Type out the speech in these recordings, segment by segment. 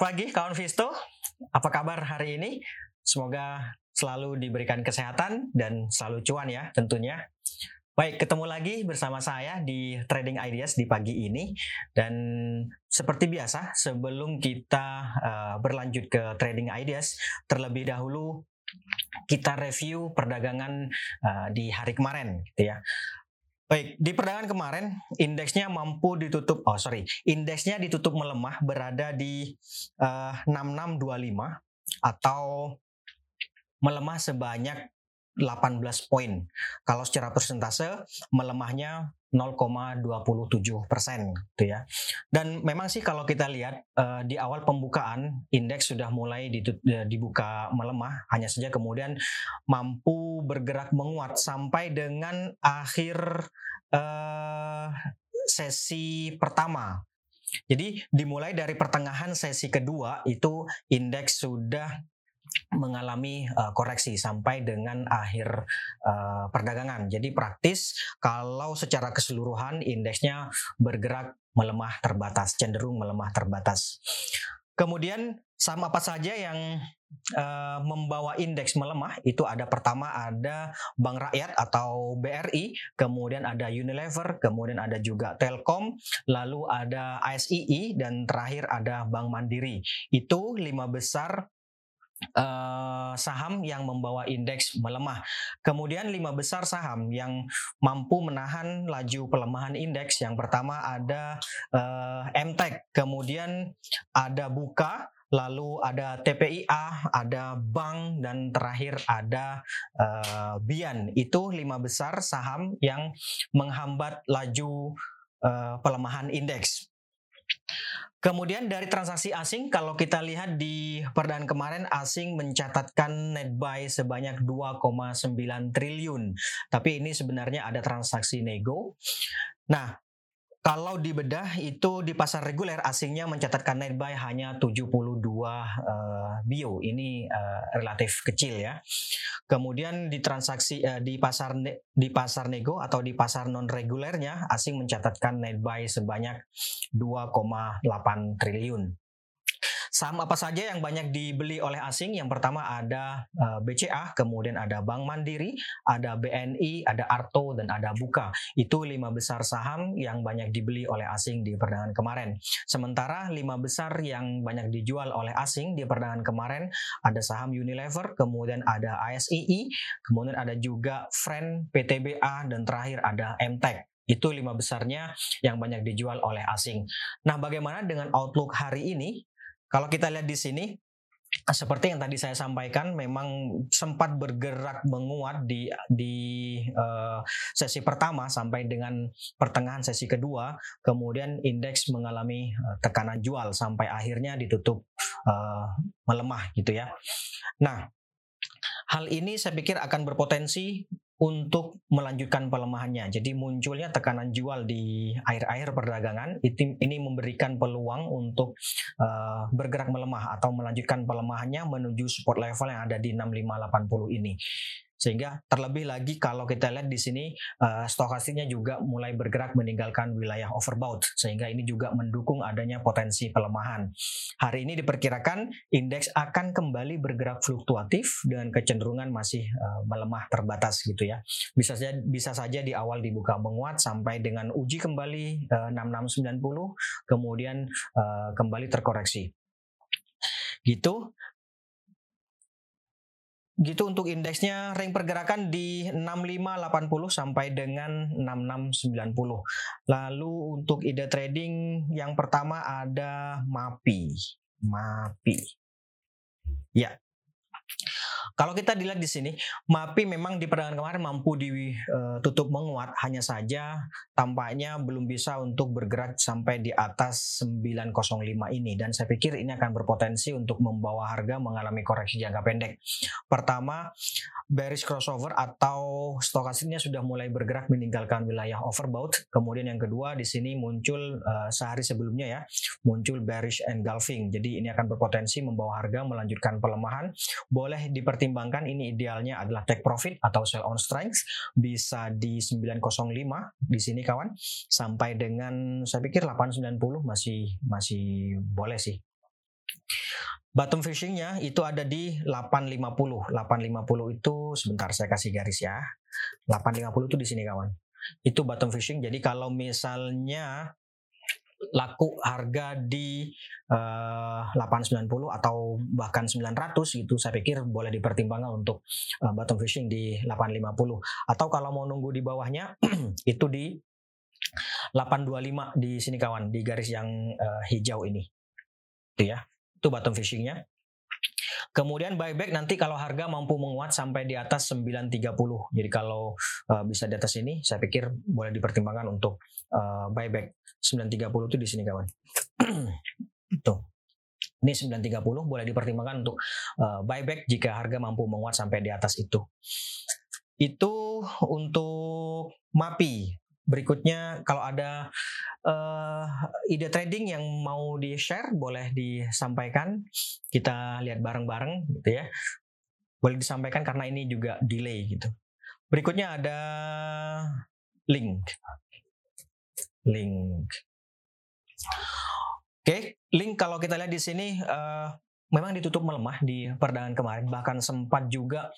Pagi kawan Visto. Apa kabar hari ini? Semoga selalu diberikan kesehatan dan selalu cuan ya tentunya. Baik, ketemu lagi bersama saya di Trading Ideas di pagi ini dan seperti biasa sebelum kita uh, berlanjut ke Trading Ideas terlebih dahulu kita review perdagangan uh, di hari kemarin gitu ya. Baik, di perdagangan kemarin indeksnya mampu ditutup, oh sorry, indeksnya ditutup melemah berada di uh, 6625 atau melemah sebanyak 18 poin. Kalau secara persentase melemahnya 0,27 persen, gitu ya. Dan memang sih kalau kita lihat uh, di awal pembukaan indeks sudah mulai dibuka melemah, hanya saja kemudian mampu bergerak menguat sampai dengan akhir uh, sesi pertama. Jadi dimulai dari pertengahan sesi kedua itu indeks sudah mengalami uh, koreksi sampai dengan akhir uh, perdagangan. Jadi praktis kalau secara keseluruhan indeksnya bergerak melemah terbatas, cenderung melemah terbatas. Kemudian saham apa saja yang uh, membawa indeks melemah? Itu ada pertama ada Bank Rakyat atau BRI, kemudian ada Unilever, kemudian ada juga Telkom, lalu ada ASII dan terakhir ada Bank Mandiri. Itu lima besar uh, saham yang membawa indeks melemah. Kemudian lima besar saham yang mampu menahan laju pelemahan indeks. Yang pertama ada uh, MTEK, kemudian ada Buka, lalu ada TPIA, ada bank dan terakhir ada uh, Bian. Itu lima besar saham yang menghambat laju uh, pelemahan indeks. Kemudian dari transaksi asing, kalau kita lihat di perdaan kemarin asing mencatatkan net buy sebanyak 2,9 triliun. Tapi ini sebenarnya ada transaksi nego. Nah, kalau dibedah itu di pasar reguler asingnya mencatatkan net buy hanya 72 uh, bio. Ini uh, relatif kecil ya. Kemudian di transaksi uh, di pasar di pasar nego atau di pasar non regulernya asing mencatatkan net buy sebanyak 2,8 triliun. Saham apa saja yang banyak dibeli oleh asing? Yang pertama ada eh, BCA, kemudian ada Bank Mandiri, ada BNI, ada Arto, dan ada Buka. Itu lima besar saham yang banyak dibeli oleh asing di perdagangan kemarin. Sementara lima besar yang banyak dijual oleh asing di perdagangan kemarin ada saham Unilever, kemudian ada ASII, kemudian ada juga Friend, PTBA, dan terakhir ada MTEK. Itu lima besarnya yang banyak dijual oleh asing. Nah, bagaimana dengan outlook hari ini? Kalau kita lihat di sini, seperti yang tadi saya sampaikan, memang sempat bergerak menguat di di uh, sesi pertama sampai dengan pertengahan sesi kedua, kemudian indeks mengalami uh, tekanan jual sampai akhirnya ditutup uh, melemah gitu ya. Nah, hal ini saya pikir akan berpotensi untuk melanjutkan pelemahannya. Jadi munculnya tekanan jual di akhir-akhir perdagangan ini memberikan peluang untuk uh, bergerak melemah atau melanjutkan pelemahannya menuju support level yang ada di 6580 ini. Sehingga terlebih lagi kalau kita lihat di sini uh, stokastiknya juga mulai bergerak meninggalkan wilayah overbought sehingga ini juga mendukung adanya potensi pelemahan. Hari ini diperkirakan indeks akan kembali bergerak fluktuatif dengan kecenderungan masih uh, melemah terbatas gitu ya. Bisa saja bisa saja di awal dibuka menguat sampai dengan uji kembali uh, 6690 kemudian uh, kembali terkoreksi gitu gitu untuk indeksnya ring pergerakan di 6580 sampai dengan 6690. Lalu untuk ide trading yang pertama ada MAPI. MAPI. Ya, kalau kita dilihat di sini, MAPI memang di perdagangan kemarin mampu ditutup eh, menguat, hanya saja tampaknya belum bisa untuk bergerak sampai di atas 905 ini dan saya pikir ini akan berpotensi untuk membawa harga mengalami koreksi jangka pendek. Pertama, bearish crossover atau stokastiknya sudah mulai bergerak meninggalkan wilayah overbought. Kemudian yang kedua di sini muncul uh, sehari sebelumnya ya, muncul bearish engulfing. Jadi ini akan berpotensi membawa harga melanjutkan pelemahan. Boleh dipertimbangkan ini idealnya adalah take profit atau sell on strength bisa di 905 di sini kawan sampai dengan saya pikir 890 masih masih boleh sih Bottom fishingnya itu ada di 850. 850 itu sebentar saya kasih garis ya. 850 itu di sini kawan. Itu bottom fishing. Jadi kalau misalnya laku harga di uh, eh, 890 atau bahkan 900 gitu. Saya pikir boleh dipertimbangkan untuk uh, bottom fishing di 850 atau kalau mau nunggu di bawahnya itu di 825 di sini kawan di garis yang uh, hijau ini. Itu ya itu bottom fishingnya. Kemudian buyback nanti kalau harga mampu menguat sampai di atas 930. Jadi kalau uh, bisa di atas ini, saya pikir boleh dipertimbangkan untuk uh, buyback 930 itu di sini kawan. Tuh. Ini 930 boleh dipertimbangkan untuk uh, buyback jika harga mampu menguat sampai di atas itu. Itu untuk MAPI. Berikutnya kalau ada uh, ide trading yang mau di share boleh disampaikan. Kita lihat bareng-bareng gitu ya. Boleh disampaikan karena ini juga delay gitu. Berikutnya ada link. Link. Oke, okay. link kalau kita lihat di sini uh, memang ditutup melemah di perdagangan kemarin bahkan sempat juga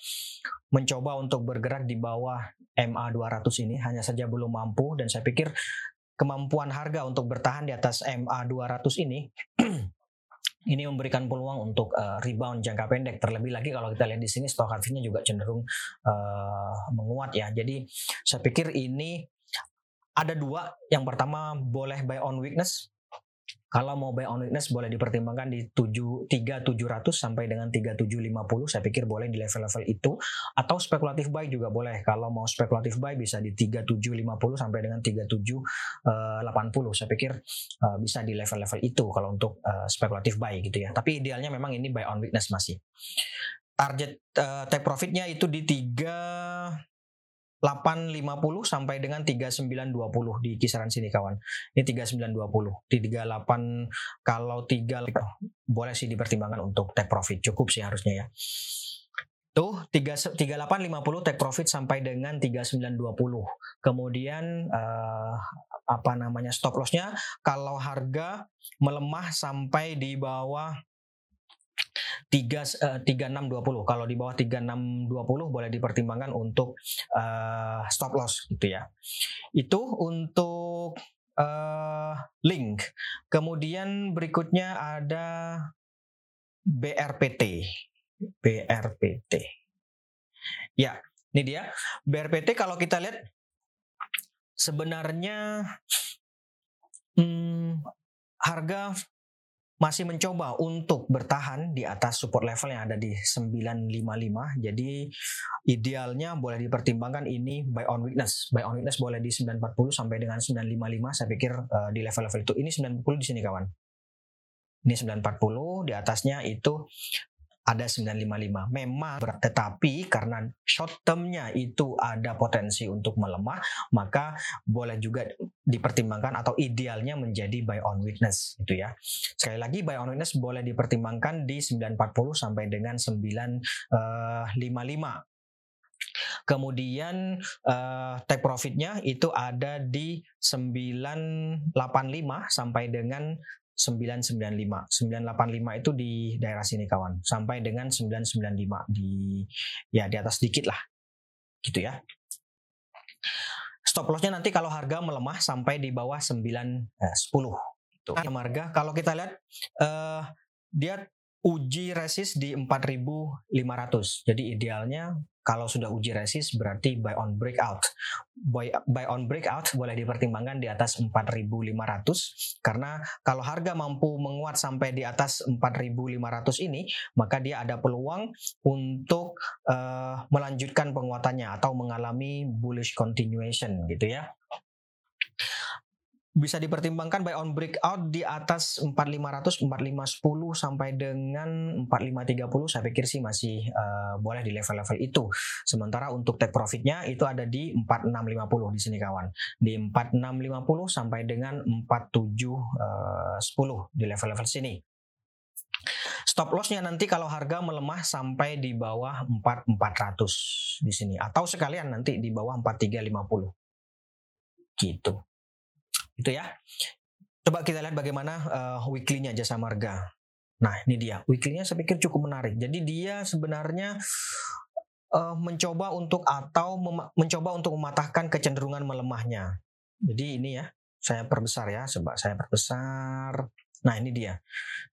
mencoba untuk bergerak di bawah MA 200 ini hanya saja belum mampu dan saya pikir kemampuan harga untuk bertahan di atas MA 200 ini ini memberikan peluang untuk uh, rebound jangka pendek terlebih lagi kalau kita lihat di sini stok juga cenderung uh, menguat ya jadi saya pikir ini ada dua yang pertama boleh buy on weakness kalau mau buy on weakness boleh dipertimbangkan di 7 3700 sampai dengan 3750 saya pikir boleh di level-level itu atau spekulatif buy juga boleh. Kalau mau spekulatif buy bisa di 3750 sampai dengan 3780 saya pikir uh, bisa di level-level itu kalau untuk uh, spekulatif buy gitu ya. Tapi idealnya memang ini buy on weakness masih. Target uh, take profitnya itu di 3 850 sampai dengan 3920 di kisaran sini kawan. Ini 3920. Di 38 kalau 3 boleh sih dipertimbangkan untuk take profit. Cukup sih harusnya ya. Tuh 3, 3850 take profit sampai dengan 3920. Kemudian uh, apa namanya stop lossnya kalau harga melemah sampai di bawah tiga eh, tiga enam dua puluh. Kalau di bawah tiga enam dua puluh boleh dipertimbangkan untuk uh, stop loss gitu ya. Itu untuk uh, link. Kemudian berikutnya ada BRPT BRPT ya ini dia. BRPT kalau kita lihat sebenarnya hmm, harga masih mencoba untuk bertahan di atas support level yang ada di 955. Jadi idealnya boleh dipertimbangkan ini buy on weakness. Buy on weakness boleh di 940 sampai dengan 955. Saya pikir uh, di level-level itu ini 940 di sini kawan. Ini 940 di atasnya itu ada 955. Memang tetapi karena short termnya itu ada potensi untuk melemah, maka boleh juga dipertimbangkan atau idealnya menjadi buy on weakness itu ya. Sekali lagi buy on weakness boleh dipertimbangkan di 940 sampai dengan 955. Eh, Kemudian uh, take profitnya itu ada di 985 sampai dengan 995. 985 itu di daerah sini kawan. Sampai dengan 995 di ya di atas sedikit lah. Gitu ya. Stop lossnya nanti kalau harga melemah sampai di bawah 9 eh, 10. Itu. Harga kalau kita lihat uh, dia uji resist di 4500. Jadi idealnya kalau sudah uji resist berarti buy on breakout. Buy, buy on breakout boleh dipertimbangkan di atas 4500 karena kalau harga mampu menguat sampai di atas 4500 ini maka dia ada peluang untuk uh, melanjutkan penguatannya atau mengalami bullish continuation gitu ya bisa dipertimbangkan buy on breakout di atas 4500 4510 sampai dengan 4530 saya pikir sih masih uh, boleh di level-level itu. Sementara untuk take profitnya itu ada di 4650 di sini kawan. Di 4650 sampai dengan 4710 uh, di level-level sini. Stop lossnya nanti kalau harga melemah sampai di bawah 4400 di sini. Atau sekalian nanti di bawah 4350 gitu. Itu ya. Coba kita lihat bagaimana uh, weekly-nya jasa marga. Nah, ini dia. Weekly-nya saya pikir cukup menarik. Jadi dia sebenarnya uh, mencoba untuk atau mencoba untuk mematahkan kecenderungan melemahnya. Jadi ini ya, saya perbesar ya, coba saya perbesar. Nah, ini dia.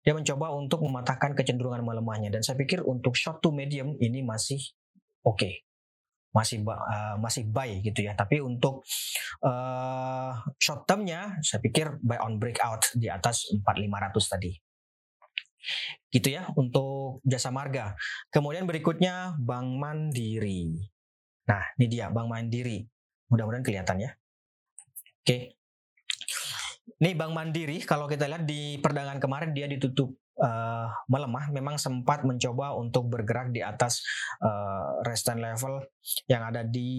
Dia mencoba untuk mematahkan kecenderungan melemahnya dan saya pikir untuk short to medium ini masih oke. Okay masih uh, masih buy gitu ya. Tapi untuk uh, short termnya saya pikir buy on breakout di atas 4500 tadi. Gitu ya untuk jasa marga. Kemudian berikutnya Bank Mandiri. Nah, ini dia Bank Mandiri. Mudah-mudahan kelihatan ya. Oke. Ini Bank Mandiri kalau kita lihat di perdagangan kemarin dia ditutup uh, melemah memang sempat mencoba untuk bergerak di atas uh, resistance level yang ada di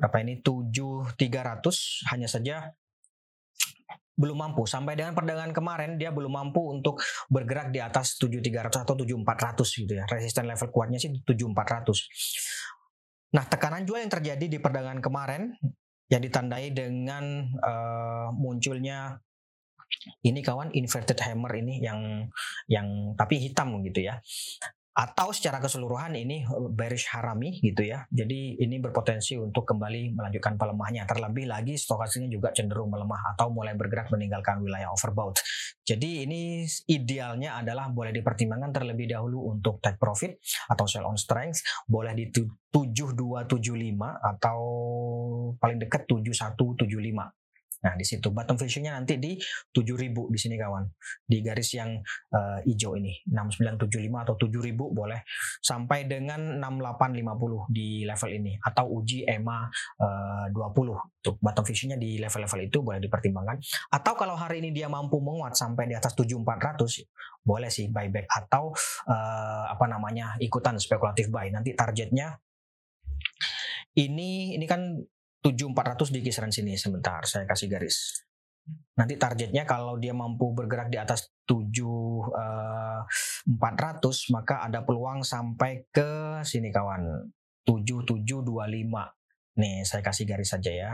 berapa ini 7300 hanya saja belum mampu. Sampai dengan perdagangan kemarin dia belum mampu untuk bergerak di atas 7300 atau 7400 gitu ya. Resisten level kuatnya sih 7400 nah tekanan jual yang terjadi di perdagangan kemarin yang ditandai dengan uh, munculnya ini kawan inverted hammer ini yang yang tapi hitam gitu ya atau secara keseluruhan ini bearish harami gitu ya. Jadi ini berpotensi untuk kembali melanjutkan pelemahnya. Terlebih lagi stokastiknya juga cenderung melemah atau mulai bergerak meninggalkan wilayah overbought. Jadi ini idealnya adalah boleh dipertimbangkan terlebih dahulu untuk take profit atau sell on strength boleh di 7275 atau paling dekat 7175 Nah, di situ bottom visionnya nanti di 7000 di sini kawan. Di garis yang uh, hijau ini, 6975 atau 7000 boleh sampai dengan 6850 di level ini atau uji EMA uh, 20. Tuh, bottom visionnya di level-level itu boleh dipertimbangkan. Atau kalau hari ini dia mampu menguat sampai di atas 7400, boleh sih buyback atau uh, apa namanya? ikutan spekulatif buy. Nanti targetnya ini ini kan 7400 di kisaran sini. Sebentar saya kasih garis. Nanti targetnya kalau dia mampu bergerak di atas 7400 uh, maka ada peluang sampai ke sini kawan. 7725 nih saya kasih garis saja ya.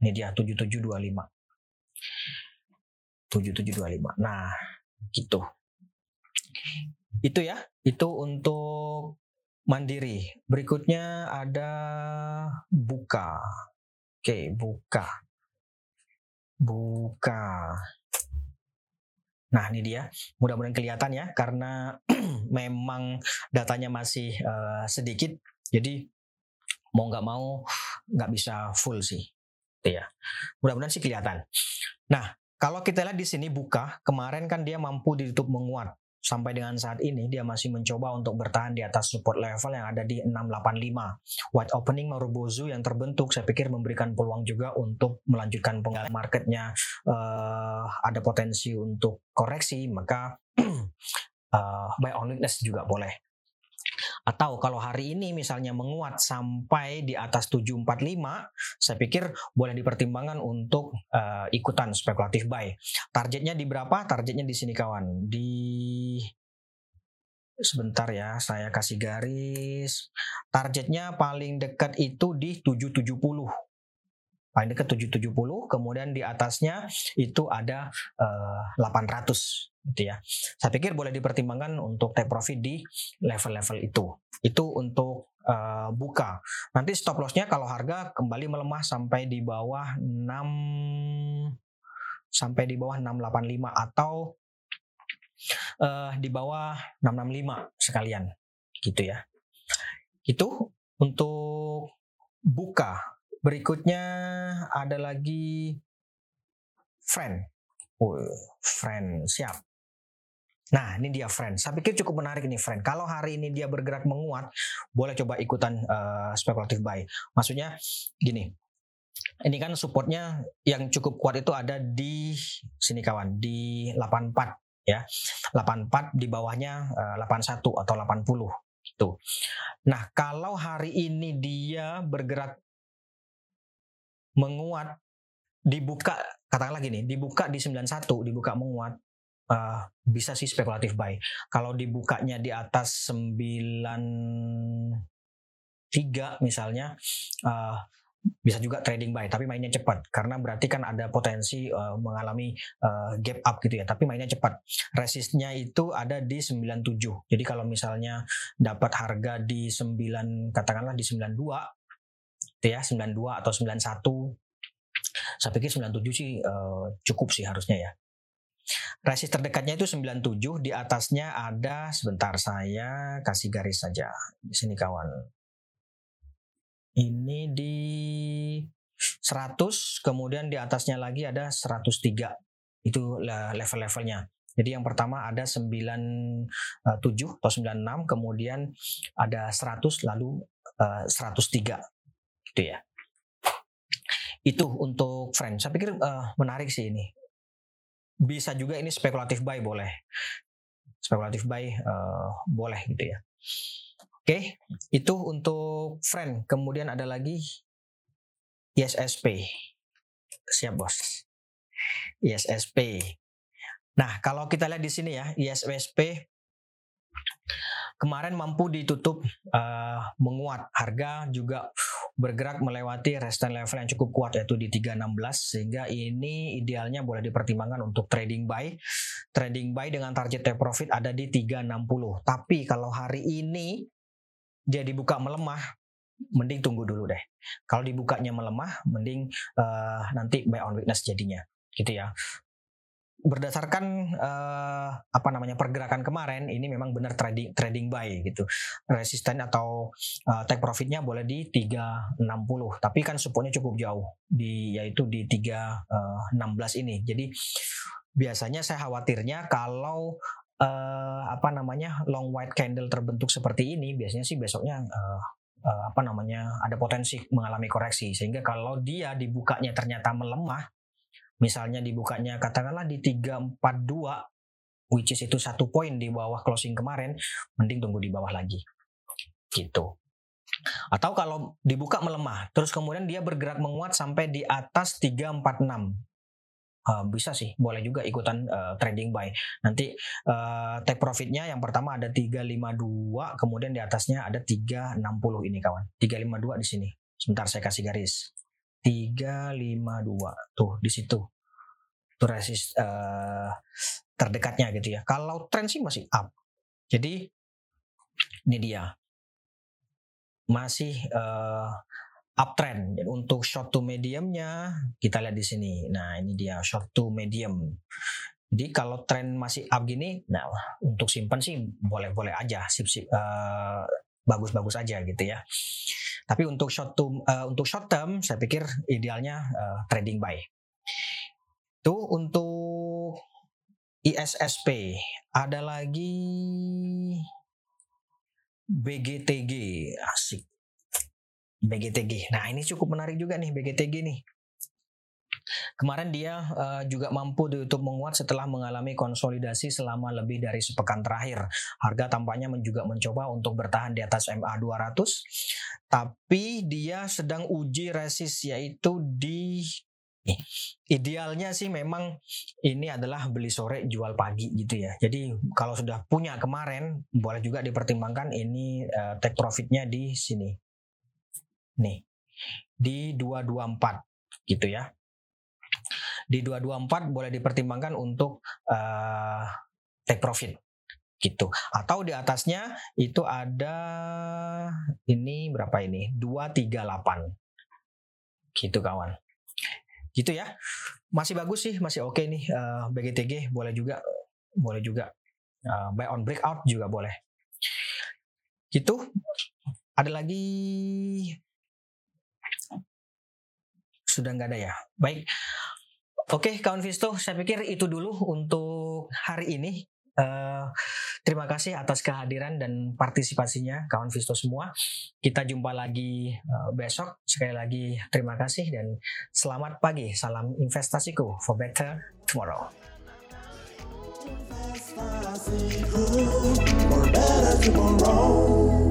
Ini dia 7725 7725 nah gitu. Itu ya. Itu untuk mandiri. Berikutnya ada buka Oke, buka. Buka. Nah, ini dia. Mudah-mudahan kelihatan ya, karena memang datanya masih uh, sedikit. Jadi mau nggak mau nggak bisa full sih. Ya. Mudah-mudahan sih kelihatan. Nah, kalau kita lihat di sini buka, kemarin kan dia mampu ditutup menguat sampai dengan saat ini dia masih mencoba untuk bertahan di atas support level yang ada di 685. White opening Marubozu yang terbentuk saya pikir memberikan peluang juga untuk melanjutkan pengalaman marketnya uh, ada potensi untuk koreksi maka uh, buy on weakness juga boleh. Atau kalau hari ini misalnya menguat sampai di atas 745, saya pikir boleh dipertimbangkan untuk uh, ikutan spekulatif buy. Targetnya di berapa? Targetnya di sini kawan. Di sebentar ya, saya kasih garis. Targetnya paling dekat itu di 770 paling dekat 770 kemudian di atasnya itu ada uh, eh, 800 gitu ya. Saya pikir boleh dipertimbangkan untuk take profit di level-level itu. Itu untuk uh, buka. Nanti stop lossnya kalau harga kembali melemah sampai di bawah 6 sampai di bawah 685 atau uh, di bawah 665 sekalian. Gitu ya. Itu untuk buka. Berikutnya ada lagi friend. Oh, friend. Siap. Nah, ini dia friend. Saya pikir cukup menarik ini friend. Kalau hari ini dia bergerak menguat, boleh coba ikutan uh, spekulatif buy. Maksudnya gini. Ini kan supportnya yang cukup kuat itu ada di sini kawan, di 84 ya. 84 di bawahnya uh, 81 atau 80 gitu. Nah, kalau hari ini dia bergerak menguat dibuka katakanlah gini dibuka di 91 dibuka menguat uh, bisa sih spekulatif buy kalau dibukanya di atas 93 misalnya uh, bisa juga trading buy tapi mainnya cepat. Karena berarti kan ada potensi uh, mengalami uh, gap up gitu ya tapi mainnya cepat. Resistnya itu ada di 97 jadi kalau misalnya dapat harga di 9 katakanlah di 92 gitu ya 92 atau 91 saya pikir 97 sih uh, cukup sih harusnya ya Resist terdekatnya itu 97, di atasnya ada sebentar saya kasih garis saja. Di sini kawan. Ini di 100, kemudian di atasnya lagi ada 103. Itu level-levelnya. Jadi yang pertama ada 97 eh, atau 96, kemudian ada 100 lalu uh, 103 gitu ya. Itu untuk friend. Saya pikir uh, menarik sih ini. Bisa juga ini spekulatif buy boleh. Spekulatif buy uh, boleh gitu ya. Oke, itu untuk friend. Kemudian ada lagi ISSP. Siap bos. ISSP. Nah, kalau kita lihat di sini ya, ISSP kemarin mampu ditutup uh, menguat. Harga juga bergerak melewati resistance level yang cukup kuat yaitu di 316 sehingga ini idealnya boleh dipertimbangkan untuk trading buy. Trading buy dengan target take profit ada di 360. Tapi kalau hari ini dia dibuka melemah, mending tunggu dulu deh. Kalau dibukanya melemah, mending uh, nanti buy on weakness jadinya, gitu ya. Berdasarkan uh, apa namanya pergerakan kemarin, ini memang benar trading trading buy gitu. Resisten atau uh, take profitnya boleh di 360, tapi kan supportnya cukup jauh di yaitu di 316 ini. Jadi biasanya saya khawatirnya kalau uh, apa namanya long white candle terbentuk seperti ini biasanya sih besoknya uh, uh, apa namanya ada potensi mengalami koreksi sehingga kalau dia dibukanya ternyata melemah misalnya dibukanya katakanlah di 342 which is itu satu poin di bawah closing kemarin mending tunggu di bawah lagi gitu atau kalau dibuka melemah terus kemudian dia bergerak menguat sampai di atas 346 Uh, bisa sih, boleh juga ikutan uh, trading buy. Nanti uh, take profitnya yang pertama ada 352, kemudian di atasnya ada 360 ini kawan. 352 di sini. Sebentar saya kasih garis. 352 tuh di situ. Itu uh, terdekatnya gitu ya. Kalau trend sih masih up. Jadi ini dia. Masih uh, uptrend. Dan untuk short to mediumnya kita lihat di sini. Nah ini dia short to medium. Jadi kalau tren masih up gini, nah untuk simpan sih boleh-boleh aja, sip sip uh, bagus-bagus aja gitu ya. Tapi untuk short to uh, untuk short term, saya pikir idealnya uh, trading buy. Itu untuk ISSP. Ada lagi BGTG asik BGTG. Nah ini cukup menarik juga nih BGTG nih. Kemarin dia uh, juga mampu ditutup menguat setelah mengalami konsolidasi selama lebih dari sepekan terakhir. Harga tampaknya juga mencoba untuk bertahan di atas MA 200, tapi dia sedang uji resist yaitu di Idealnya sih memang ini adalah beli sore jual pagi gitu ya. Jadi kalau sudah punya kemarin boleh juga dipertimbangkan ini uh, take profitnya di sini nih di 224 gitu ya. Di 224 boleh dipertimbangkan untuk uh, take profit gitu. Atau di atasnya itu ada ini berapa ini? 238. Gitu kawan. Gitu ya. Masih bagus sih, masih oke okay nih uh, eh, BGTG boleh juga boleh juga uh, buy on breakout juga boleh. Gitu. Ada lagi sudah nggak ada ya. Baik. Oke, kawan Visto, saya pikir itu dulu untuk hari ini. Uh, terima kasih atas kehadiran dan partisipasinya kawan Visto semua. Kita jumpa lagi uh, besok. Sekali lagi terima kasih dan selamat pagi. Salam investasiku for better tomorrow. For better tomorrow.